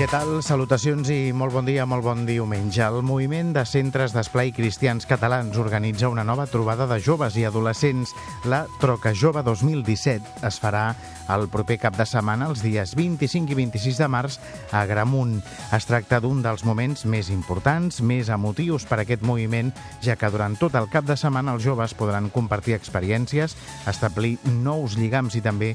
Què tal? Salutacions i molt bon dia, molt bon diumenge. El moviment de centres d'esplai cristians catalans organitza una nova trobada de joves i adolescents. La Troca Jove 2017 es farà el proper cap de setmana, els dies 25 i 26 de març, a Gramunt. Es tracta d'un dels moments més importants, més emotius per a aquest moviment, ja que durant tot el cap de setmana els joves podran compartir experiències, establir nous lligams i també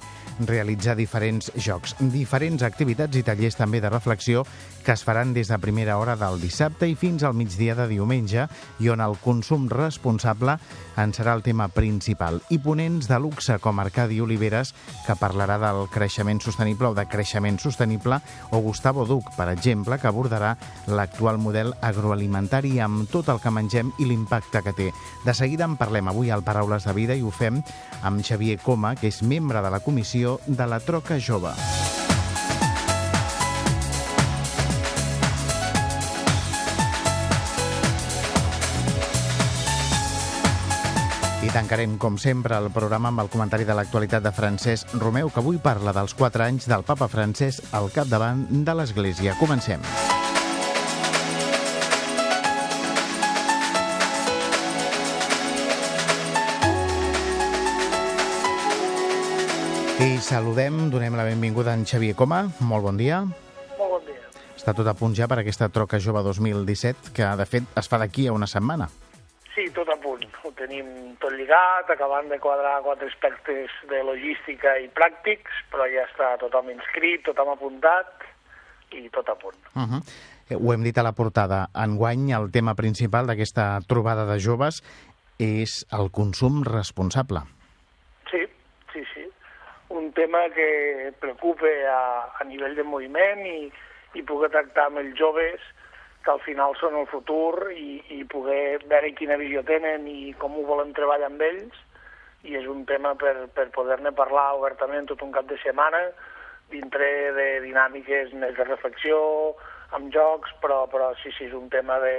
realitzar diferents jocs, diferents activitats i tallers també de reflexió reflexió que es faran des de primera hora del dissabte i fins al migdia de diumenge i on el consum responsable en serà el tema principal. I ponents de luxe com Arcadi Oliveres, que parlarà del creixement sostenible o de creixement sostenible, o Gustavo Duc, per exemple, que abordarà l'actual model agroalimentari amb tot el que mengem i l'impacte que té. De seguida en parlem avui al Paraules de Vida i ho fem amb Xavier Coma, que és membre de la comissió de la Troca Jove. Tancarem, com sempre, el programa amb el comentari de l'actualitat de Francesc Romeu, que avui parla dels 4 anys del papa francès al capdavant de l'Església. Comencem. I saludem, donem la benvinguda a en Xavier Coma. Molt bon dia. Molt bon dia. Està tot a punt ja per aquesta Troca Jove 2017, que de fet es fa d'aquí a una setmana. Tot a punt. Ho tenim tot lligat, acabant de quadrar quatre aspectes de logística i pràctics, però ja està tothom inscrit, tothom apuntat i tot a punt. Uh -huh. Ho hem dit a la portada. Enguany, el tema principal d'aquesta trobada de joves és el consum responsable. Sí, sí, sí. Un tema que preocupa a, a nivell de moviment i, i poder tractar amb els joves que al final són el futur i, i poder veure quina visió tenen i com ho volen treballar amb ells i és un tema per, per poder-ne parlar obertament tot un cap de setmana dintre de dinàmiques més de reflexió, amb jocs, però, però sí, sí, és un tema de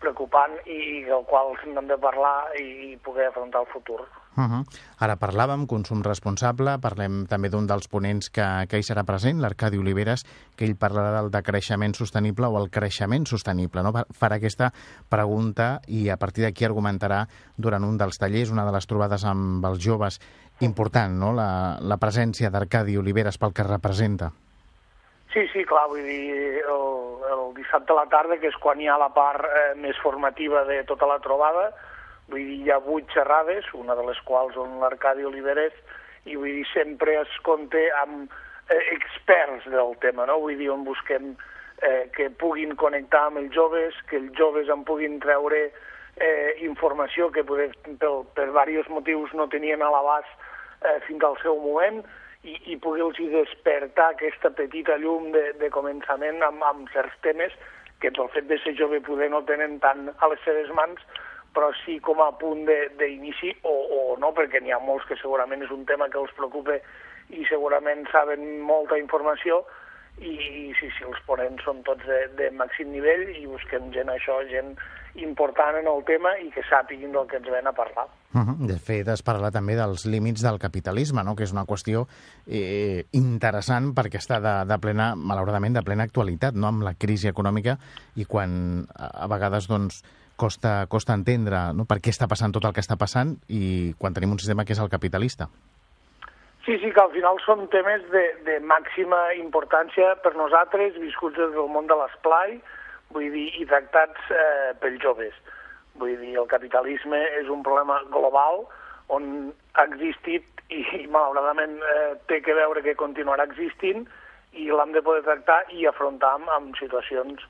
preocupant i del qual hem de parlar i poder afrontar el futur. Uh -huh. Ara parlàvem, consum responsable, parlem també d'un dels ponents que, que hi serà present, l'Arcadi Oliveres, que ell parlarà del decreixement sostenible o el creixement sostenible. No? Farà aquesta pregunta i a partir d'aquí argumentarà durant un dels tallers, una de les trobades amb els joves, important, no? la, la presència d'Arcadi Oliveres pel que representa. Sí, sí, clar, vull dir, el, el dissabte a la tarda, que és quan hi ha la part eh, més formativa de tota la trobada, Vull dir, hi ha vuit xerrades, una de les quals on l'Arcadi Oliveres, i vull dir, sempre es compte amb eh, experts del tema, no? Vull dir, on busquem eh, que puguin connectar amb els joves, que els joves en puguin treure eh, informació que poder, per, per diversos motius no tenien a l'abast eh, fins al seu moment, i, i poder-los despertar aquesta petita llum de, de començament amb, amb certs temes que pel fet de ser jove poder no tenen tant a les seves mans, però sí com a punt d'inici o, o no, perquè n'hi ha molts que segurament és un tema que els preocupa i segurament saben molta informació i sí, sí, els ponents són tots de, de màxim nivell i busquem gent això, gent important en el tema i que sàpiguin del que ens ven a parlar. Uh -huh. De fet, es parla també dels límits del capitalisme, no? que és una qüestió eh, interessant perquè està de, de plena, malauradament, de plena actualitat, no? amb la crisi econòmica i quan a, a vegades doncs, costa, costa entendre no? per què està passant tot el que està passant i quan tenim un sistema que és el capitalista. Sí, sí, que al final són temes de, de màxima importància per nosaltres, viscuts des del món de l'esplai, vull dir, i tractats eh, pels joves. Vull dir, el capitalisme és un problema global on ha existit i, i malauradament eh, té que veure que continuarà existint i l'hem de poder tractar i afrontar amb, amb situacions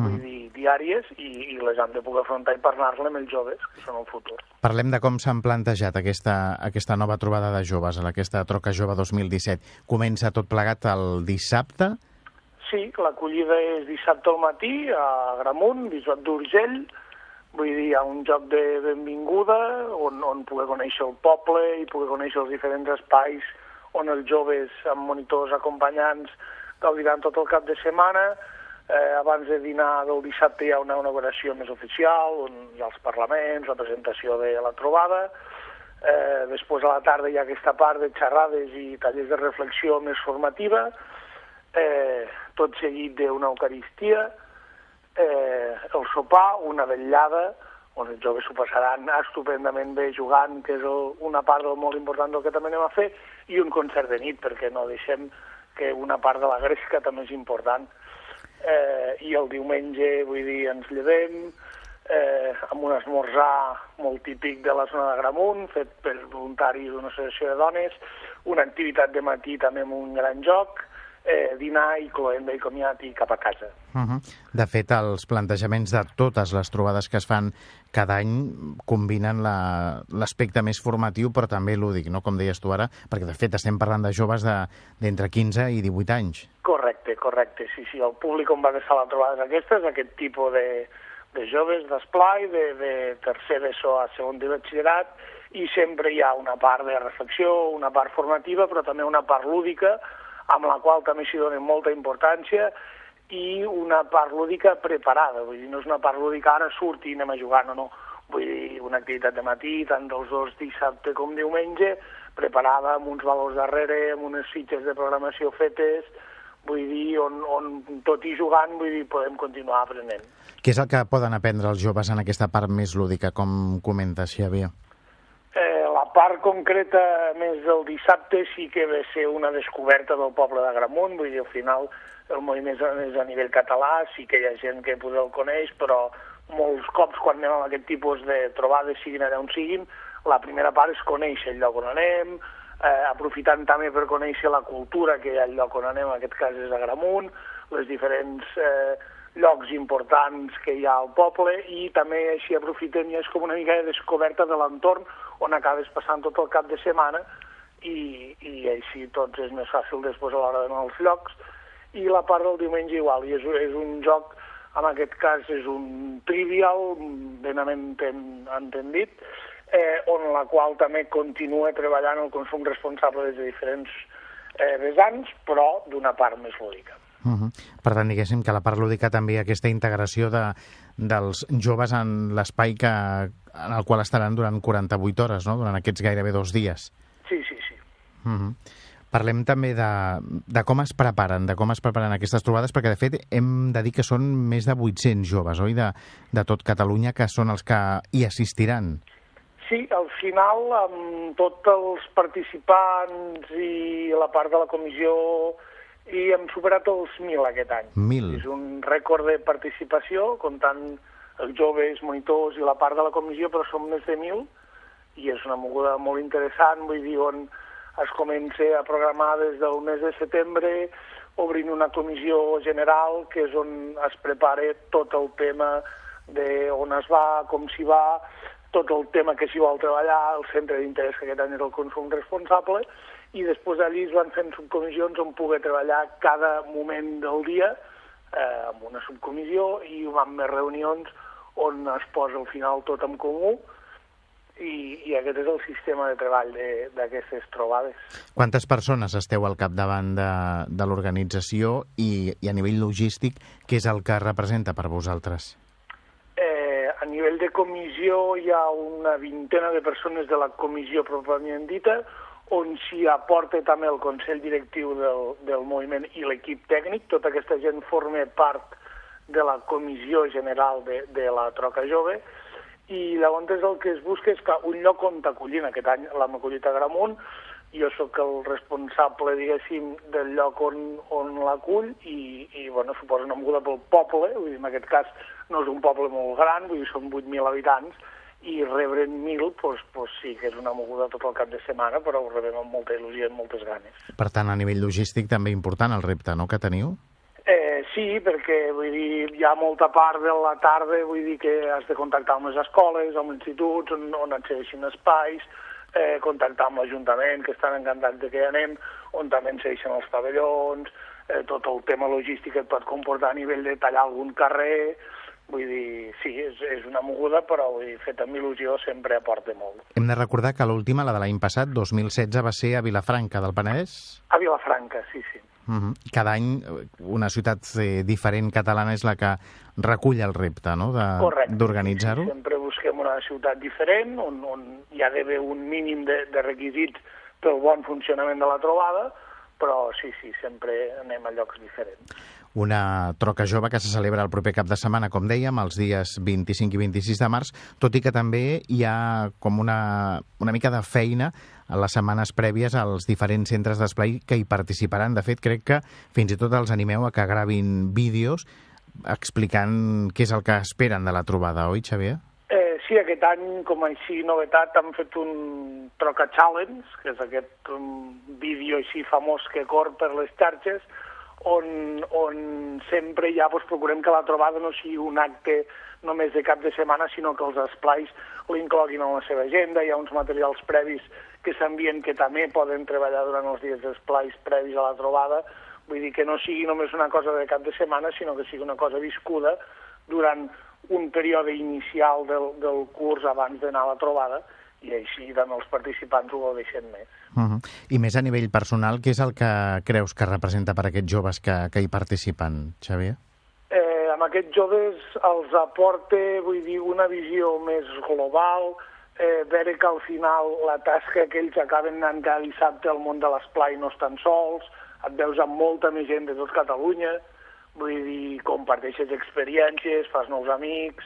mm. vull dir, diàries i, i les han de poder afrontar i parlar-ne amb els joves, que són el futur. Parlem de com s'han plantejat aquesta, aquesta nova trobada de joves, en aquesta Troca Jove 2017. Comença tot plegat el dissabte? Sí, l'acollida és dissabte al matí a Gramunt, Bisbat d'Urgell, vull dir, hi ha un joc de benvinguda on, on poder conèixer el poble i poder conèixer els diferents espais on els joves amb monitors acompanyants gaudiran tot el cap de setmana, eh, abans de dinar del dissabte hi ha una inauguració més oficial, on hi ha els parlaments, la presentació de la trobada, eh, després a la tarda hi ha aquesta part de xerrades i tallers de reflexió més formativa, eh, tot seguit d'una eucaristia, eh, el sopar, una vetllada, on els joves s'ho passaran estupendament bé jugant, que és una part del molt important del que també anem a fer, i un concert de nit, perquè no deixem que una part de la gresca també és important. Eh, I el diumenge, vull dir, ens llevem eh, amb un esmorzar molt típic de la zona de Gramunt, fet per voluntaris d'una associació de dones, una activitat de matí també amb un gran joc, eh, dinar i cloenda i comiat i cap a casa. Uh -huh. De fet, els plantejaments de totes les trobades que es fan cada any combinen l'aspecte la, més formatiu però també lúdic, no? com deies tu ara, perquè de fet estem parlant de joves d'entre de, 15 i 18 anys. Correcte, correcte, sí, sí. El públic on va deixar la trobada aquestes, aquest tipus de, de joves d'esplai, de, de tercer d'ESO a segon de batxillerat, i sempre hi ha una part de reflexió, una part formativa, però també una part lúdica, amb la qual també s'hi dona molta importància i una part lúdica preparada, vull dir, no és una part lúdica ara surti i anem a jugar, no, no, vull dir, una activitat de matí, tant dels dos dissabte com diumenge, preparada amb uns valors darrere, amb unes fitxes de programació fetes, vull dir, on, on tot i jugant, vull dir, podem continuar aprenent. Què és el que poden aprendre els joves en aquesta part més lúdica, com comentes, Xavier? Part concreta més del dissabte sí que va ser una descoberta del poble de Gramunt, vull dir, al final el moviment és a nivell català, sí que hi ha gent que poder el coneix, però molts cops quan anem a aquest tipus de trobades, siguin allà on siguin, la primera part és conèixer el lloc on anem, eh, aprofitant també per conèixer la cultura que hi ha al lloc on anem, en aquest cas és a Gramunt, les diferents eh, llocs importants que hi ha al poble i també així aprofitem i és com una mica de descoberta de l'entorn on acabes passant tot el cap de setmana i, i així tots és més fàcil després a l'hora d'anar als llocs i la part del diumenge igual i és, és un joc en aquest cas és un trivial benament entendit eh, on la qual també continua treballant el consum responsable des de diferents eh, vessants però d'una part més lúdica. Uh -huh. Per tant, diguéssim que la part lúdica també aquesta integració de, dels joves en l'espai que en el qual estaran durant 48 hores, no? durant aquests gairebé dos dies. Sí, sí, sí. Uh -huh. Parlem també de, de com es preparen, de com es preparen aquestes trobades, perquè de fet hem de dir que són més de 800 joves, oi, de, de tot Catalunya, que són els que hi assistiran. Sí, al final, amb tots els participants i la part de la comissió i hem superat els 1.000 aquest any. 1.000. És un rècord de participació, comptant els joves, monitors i la part de la comissió, però som més de 1.000 i és una moguda molt interessant, vull dir, on es comença a programar des del mes de setembre, obrint una comissió general, que és on es prepara tot el tema de on es va, com s'hi va, tot el tema que s'hi vol treballar, el centre d'interès que aquest any és el consum responsable, i després allí es van fent subcomissions on poder treballar cada moment del dia eh, amb una subcomissió i van més reunions on es posa al final tot en comú i, i aquest és el sistema de treball d'aquestes trobades. Quantes persones esteu al capdavant de, de l'organització i, i a nivell logístic, què és el que representa per vosaltres? Eh, a nivell de comissió hi ha una vintena de persones de la comissió pròpiament dita, on s'hi aporta també el Consell Directiu del, del moviment i l'equip tècnic. Tota aquesta gent forma part de la Comissió General de, de la Troca Jove i llavors el que es busca és que un lloc on t'acollin. Aquest any l'hem acollit a Gramunt, jo sóc el responsable, diguéssim, del lloc on, on l'acull i, i bueno, suposa una moguda pel poble, vull dir, en aquest cas no és un poble molt gran, vull dir, són 8.000 habitants, i rebre'n mil, doncs, doncs sí que és una moguda tot el cap de setmana, però ho rebem amb molta il·lusió i moltes ganes. Per tant, a nivell logístic també important el repte, no?, que teniu? Eh, sí, perquè vull dir, hi ha molta part de la tarda, vull dir que has de contactar amb les escoles, amb instituts, on, on accedeixin espais, eh, contactar amb l'Ajuntament, que estan encantats de que anem, on també accedeixen els pavellons, eh, tot el tema logístic que et pot comportar a nivell de tallar algun carrer, Vull dir, sí, és, és una moguda, però vull dir, fet amb il·lusió sempre aporta molt. Hem de recordar que l'última, la de l'any passat, 2016, va ser a Vilafranca del Penedès? A Vilafranca, sí, sí. Uh -huh. Cada any eh, una ciutat eh, diferent catalana és la que recull el repte no? d'organitzar-ho? Sí, sempre busquem una ciutat diferent on, on hi ha d'haver un mínim de, de requisits pel bon funcionament de la trobada, però sí, sí, sempre anem a llocs diferents una troca jove que se celebra el proper cap de setmana, com dèiem, els dies 25 i 26 de març, tot i que també hi ha com una, una mica de feina a les setmanes prèvies als diferents centres d'esplai que hi participaran. De fet, crec que fins i tot els animeu a que gravin vídeos explicant què és el que esperen de la trobada, oi, Xavier? Eh, sí, aquest any, com així novetat, han fet un Troca Challenge, que és aquest um, vídeo així famós que cor per les xarxes, on, on sempre ja doncs, procurem que la trobada no sigui un acte només de cap de setmana, sinó que els esplais l'incloguin en la seva agenda, hi ha uns materials previs que s'envien que també poden treballar durant els dies d'esplais previs a la trobada, vull dir que no sigui només una cosa de cap de setmana, sinó que sigui una cosa viscuda durant un període inicial del, del curs abans d'anar a la trobada, i així també els participants ho deixen més. Uh -huh. I més a nivell personal, què és el que creus que representa per aquests joves que, que hi participen, Xavier? Eh, amb aquests joves els aporta, vull dir, una visió més global, eh, veure que al final la tasca que ells acaben anant cada dissabte al món de l'esplai no estan sols, et veus amb molta més gent de tot Catalunya, vull dir, comparteixes experiències, fas nous amics,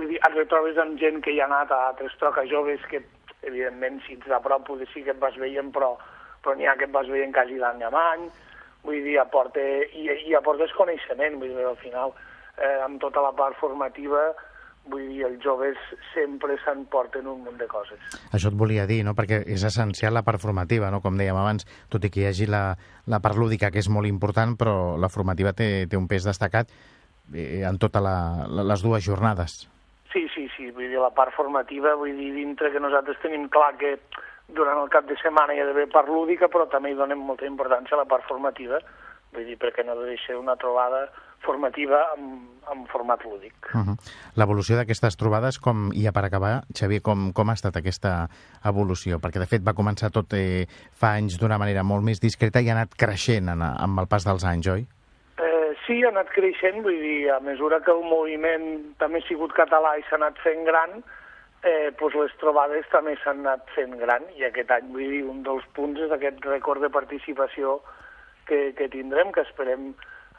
vull dir, et retrobes amb gent que hi ha anat a altres troques joves que, evidentment, si ets de prop potser sí que et vas veient, però, però n'hi ha que et vas veient quasi d'any en any, vull dir, aporta, i, i aportes coneixement, vull dir, al final, eh, amb tota la part formativa, vull dir, els joves sempre s'emporten un munt de coses. Això et volia dir, no?, perquè és essencial la part formativa, no?, com dèiem abans, tot i que hi hagi la, la part lúdica, que és molt important, però la formativa té, té un pes destacat eh, en totes les dues jornades. Sí, sí, sí, vull dir, la part formativa, vull dir, dintre que nosaltres tenim clar que durant el cap de setmana hi ha d'haver part lúdica, però també hi donem molta importància a la part formativa, vull dir, perquè no de ser una trobada formativa amb, amb format lúdic. Uh -huh. L'evolució d'aquestes trobades, com, i ja per acabar, Xavier, com, com ha estat aquesta evolució? Perquè, de fet, va començar tot eh, fa anys d'una manera molt més discreta i ha anat creixent en, amb el pas dels anys, oi? Sí, ha anat creixent, vull dir, a mesura que el moviment també ha sigut català i s'ha anat fent gran, eh, doncs les trobades també s'han anat fent gran, i aquest any, vull dir, un dels punts és aquest rècord de participació que, que tindrem, que esperem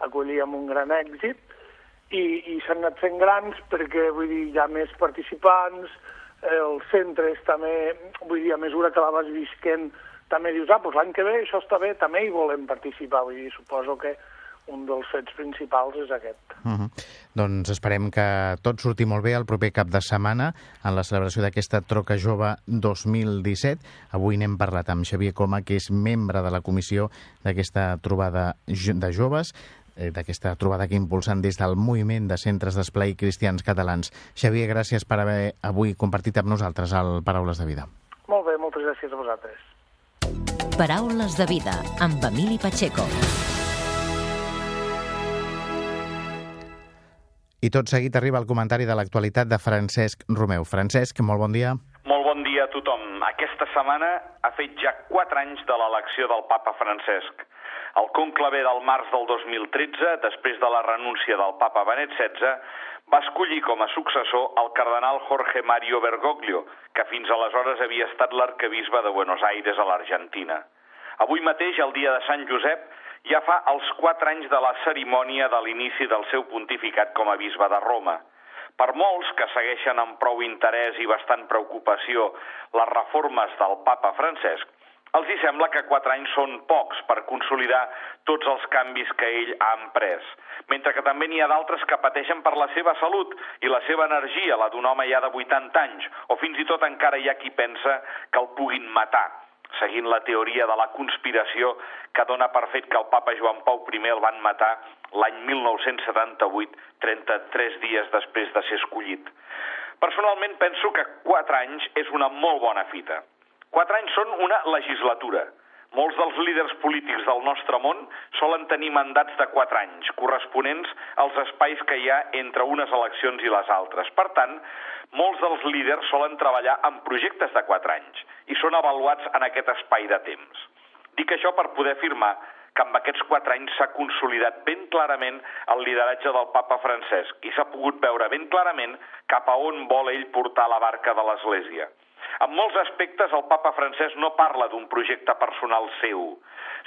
acollir amb un gran èxit, i, i s'han anat fent grans perquè, vull dir, hi ha més participants, eh, els centres també, vull dir, a mesura que la vas visquent, també dius, ah, doncs l'any que ve això està bé, també hi volem participar, vull dir, suposo que un dels fets principals és aquest. Uh -huh. Doncs esperem que tot surti molt bé el proper cap de setmana en la celebració d'aquesta Troca Jove 2017. Avui n'hem parlat amb Xavier Coma, que és membre de la comissió d'aquesta trobada de joves eh, d'aquesta trobada que impulsen des del moviment de centres d'esplai cristians catalans. Xavier, gràcies per haver avui compartit amb nosaltres el Paraules de Vida. Molt bé, moltes gràcies a vosaltres. Paraules de Vida, amb Emili Pacheco. I tot seguit arriba el comentari de l'actualitat de Francesc Romeu. Francesc, molt bon dia. Molt bon dia a tothom. Aquesta setmana ha fet ja quatre anys de l'elecció del papa Francesc. El conclave del març del 2013, després de la renúncia del papa Benet XVI, va escollir com a successor el cardenal Jorge Mario Bergoglio, que fins aleshores havia estat l'arcabisbe de Buenos Aires a l'Argentina. Avui mateix, el dia de Sant Josep, ja fa els quatre anys de la cerimònia de l'inici del seu pontificat com a bisbe de Roma. Per molts que segueixen amb prou interès i bastant preocupació les reformes del papa Francesc, els hi sembla que quatre anys són pocs per consolidar tots els canvis que ell ha emprès, mentre que també n'hi ha d'altres que pateixen per la seva salut i la seva energia, la d'un home ja de 80 anys, o fins i tot encara hi ha qui pensa que el puguin matar seguint la teoria de la conspiració que dona per fet que el papa Joan Pau I el van matar l'any 1978, 33 dies després de ser escollit. Personalment penso que 4 anys és una molt bona fita. 4 anys són una legislatura. Molts dels líders polítics del nostre món solen tenir mandats de 4 anys, corresponents als espais que hi ha entre unes eleccions i les altres. Per tant, molts dels líders solen treballar en projectes de 4 anys i són avaluats en aquest espai de temps. Dic això per poder afirmar que amb aquests quatre anys s'ha consolidat ben clarament el lideratge del papa Francesc i s'ha pogut veure ben clarament cap a on vol ell portar la barca de l'Església. En molts aspectes el papa Francesc no parla d'un projecte personal seu,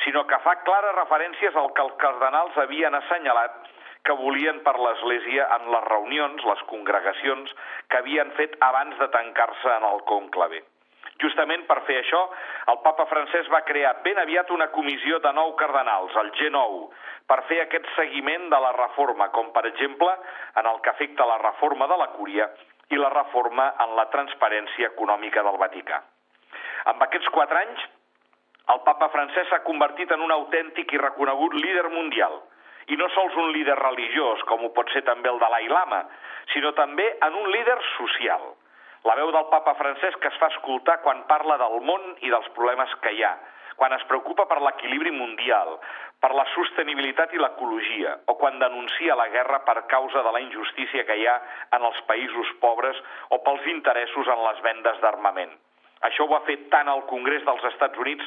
sinó que fa clares referències al que els cardenals havien assenyalat que volien per l'Església en les reunions, les congregacions que havien fet abans de tancar-se en el conclave. Justament per fer això, el papa francès va crear ben aviat una comissió de nou cardenals, el G9, per fer aquest seguiment de la reforma, com per exemple en el que afecta la reforma de la cúria i la reforma en la transparència econòmica del Vaticà. Amb aquests quatre anys, el papa francès s'ha convertit en un autèntic i reconegut líder mundial, i no sols un líder religiós, com ho pot ser també el Dalai Lama, sinó també en un líder social – la veu del papa Francesc que es fa escoltar quan parla del món i dels problemes que hi ha, quan es preocupa per l'equilibri mundial, per la sostenibilitat i l'ecologia, o quan denuncia la guerra per causa de la injustícia que hi ha en els països pobres o pels interessos en les vendes d'armament. Això ho ha fet tant al Congrés dels Estats Units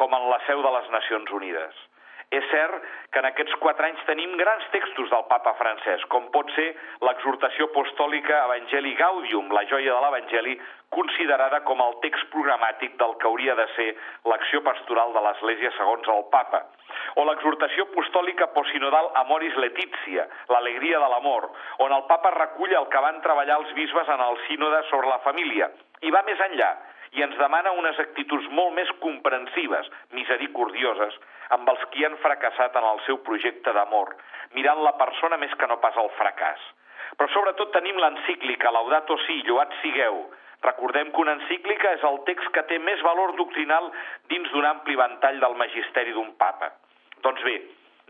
com en la seu de les Nacions Unides. És cert que en aquests quatre anys tenim grans textos del papa francès, com pot ser l'exhortació apostòlica Evangeli Gaudium, la joia de l'Evangeli, considerada com el text programàtic del que hauria de ser l'acció pastoral de l'Església segons el papa, o l'exhortació apostòlica posinodal Amoris Letizia, l'alegria de l'amor, on el papa recull el que van treballar els bisbes en el sínode sobre la família, i va més enllà, i ens demana unes actituds molt més comprensives, misericordioses, amb els qui han fracassat en el seu projecte d'amor, mirant la persona més que no pas el fracàs. Però sobretot tenim l'encíclica Laudato Si, lloat sigueu. Recordem que una encíclica és el text que té més valor doctrinal dins d'un ampli ventall del magisteri d'un papa. Doncs bé,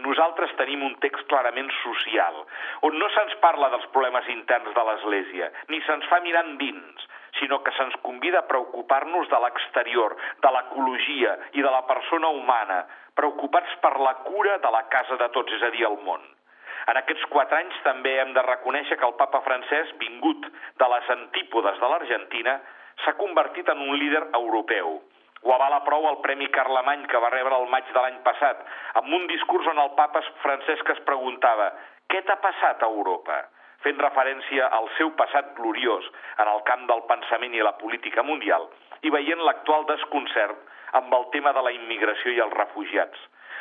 nosaltres tenim un text clarament social, on no se'ns parla dels problemes interns de l'Església, ni se'ns fa mirar endins, sinó que se'ns convida a preocupar-nos de l'exterior, de l'ecologia i de la persona humana, preocupats per la cura de la casa de tots, és a dir, el món. En aquests quatre anys també hem de reconèixer que el papa francès, vingut de les antípodes de l'Argentina, s'ha convertit en un líder europeu. Ho avala prou el Premi Carlemany que va rebre el maig de l'any passat, amb un discurs on el papa francès que es preguntava «Què t'ha passat a Europa?» Fent referència al seu passat gloriós en el camp del pensament i la política mundial i veient l'actual desconcert amb el tema de la immigració i els refugiats.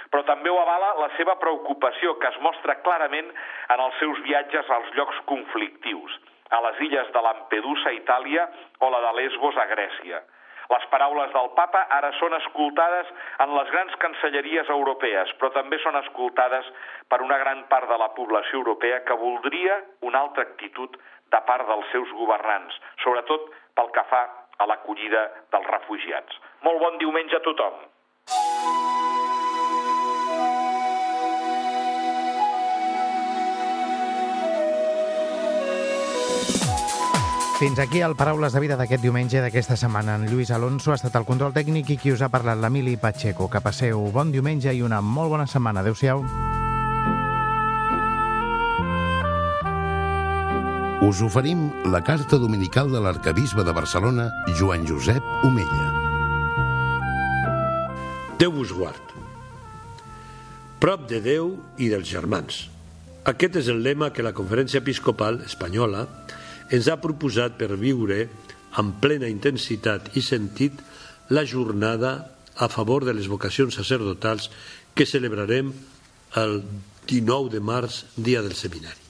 Però també ho avala la seva preocupació, que es mostra clarament en els seus viatges als llocs conflictius, a les illes de Lampedusa, Itàlia, o la de Lesbos, a Grècia. Les paraules del papa ara són escoltades en les grans cancelleries europees, però també són escoltades per una gran part de la població europea que voldria una altra actitud de part dels seus governants, sobretot pel que fa a l'acollida dels refugiats. Molt bon diumenge a tothom. Fins aquí el Paraules de Vida d'aquest diumenge d'aquesta setmana. En Lluís Alonso ha estat el control tècnic i qui us ha parlat l'Emili Pacheco. Que passeu bon diumenge i una molt bona setmana. Adéu-siau. Us oferim la carta dominical de l'arcabisbe de Barcelona, Joan Josep Omella. Déu vos guard. Prop de Déu i dels germans. Aquest és el lema que la Conferència Episcopal Espanyola ens ha proposat per viure amb plena intensitat i sentit la jornada a favor de les vocacions sacerdotals que celebrarem el 19 de març, dia del seminari.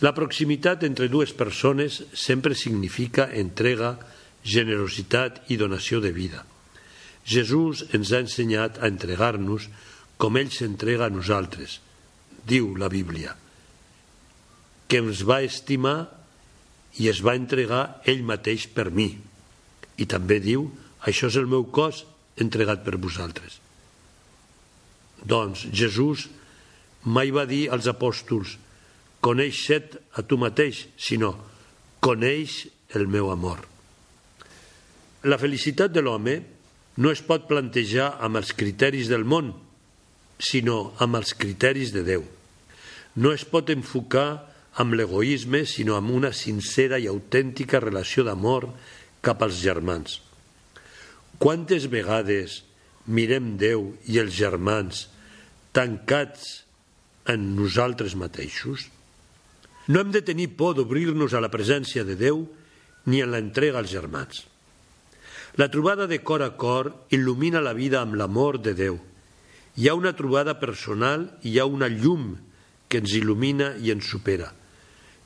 La proximitat entre dues persones sempre significa entrega, generositat i donació de vida. Jesús ens ha ensenyat a entregar-nos com ell s'entrega a nosaltres, diu la Bíblia, que ens va estimar i es va entregar ell mateix per mi. I també diu, això és el meu cos entregat per vosaltres. Doncs Jesús mai va dir als apòstols, coneix set a tu mateix, sinó coneix el meu amor. La felicitat de l'home no es pot plantejar amb els criteris del món, sinó amb els criteris de Déu. No es pot enfocar amb l'egoisme, sinó amb una sincera i autèntica relació d'amor cap als germans. Quantes vegades mirem Déu i els germans tancats en nosaltres mateixos? No hem de tenir por d'obrir-nos a la presència de Déu ni en l'entrega als germans. La trobada de cor a cor il·lumina la vida amb l'amor de Déu. Hi ha una trobada personal i hi ha una llum que ens il·lumina i ens supera.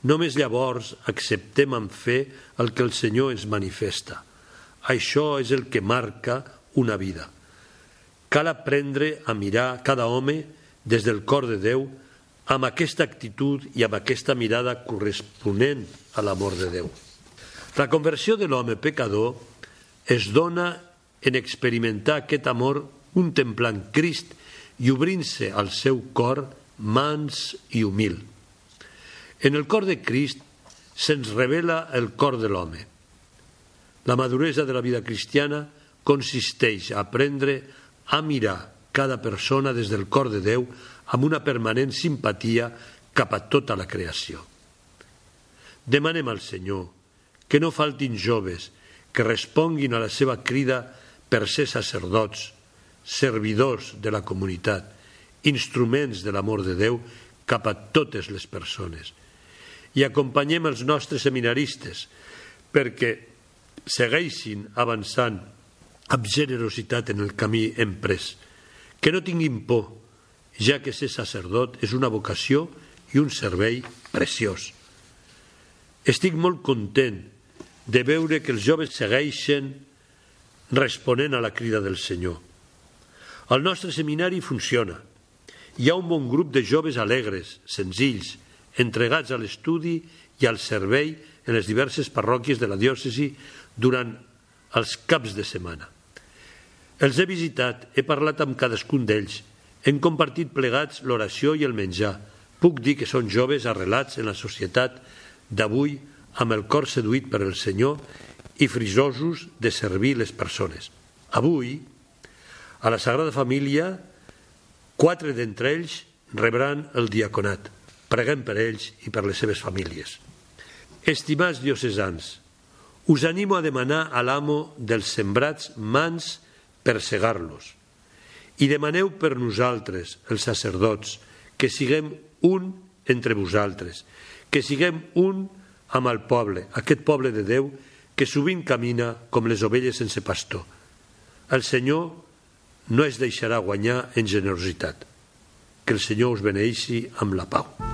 Només llavors acceptem amb fe el que el Senyor ens manifesta. Això és el que marca una vida. Cal aprendre a mirar cada home des del cor de Déu amb aquesta actitud i amb aquesta mirada corresponent a l'amor de Déu. La conversió de l'home pecador es dona en experimentar aquest amor contemplant Crist i obrint-se al seu cor mans i humil. En el cor de Crist se'ns revela el cor de l'home. La maduresa de la vida cristiana consisteix a aprendre a mirar cada persona des del cor de Déu amb una permanent simpatia cap a tota la creació. Demanem al Senyor que no faltin joves que responguin a la seva crida per ser sacerdots, servidors de la comunitat, instruments de l'amor de Déu cap a totes les persones. I acompanyem els nostres seminaristes perquè segueixin avançant amb generositat en el camí emprès, que no tinguin por, ja que ser sacerdot és una vocació i un servei preciós. Estic molt content de veure que els joves segueixen responent a la crida del Senyor. El nostre seminari funciona. Hi ha un bon grup de joves alegres, senzills, entregats a l'estudi i al servei en les diverses parròquies de la diòcesi durant els caps de setmana. Els he visitat, he parlat amb cadascun d'ells, hem compartit plegats l'oració i el menjar. Puc dir que són joves arrelats en la societat d'avui amb el cor seduït per el Senyor i frisosos de servir les persones. Avui, a la Sagrada Família, quatre d'entre ells rebran el diaconat. Preguem per ells i per les seves famílies. Estimats diocesans, us animo a demanar a l'amo dels sembrats mans per segar-los. I demaneu per nosaltres, els sacerdots, que siguem un entre vosaltres, que siguem un amb el poble, aquest poble de Déu que sovint camina com les ovelles sense pastor. El Senyor no es deixarà guanyar en generositat. Que el Senyor us beneixi amb la pau.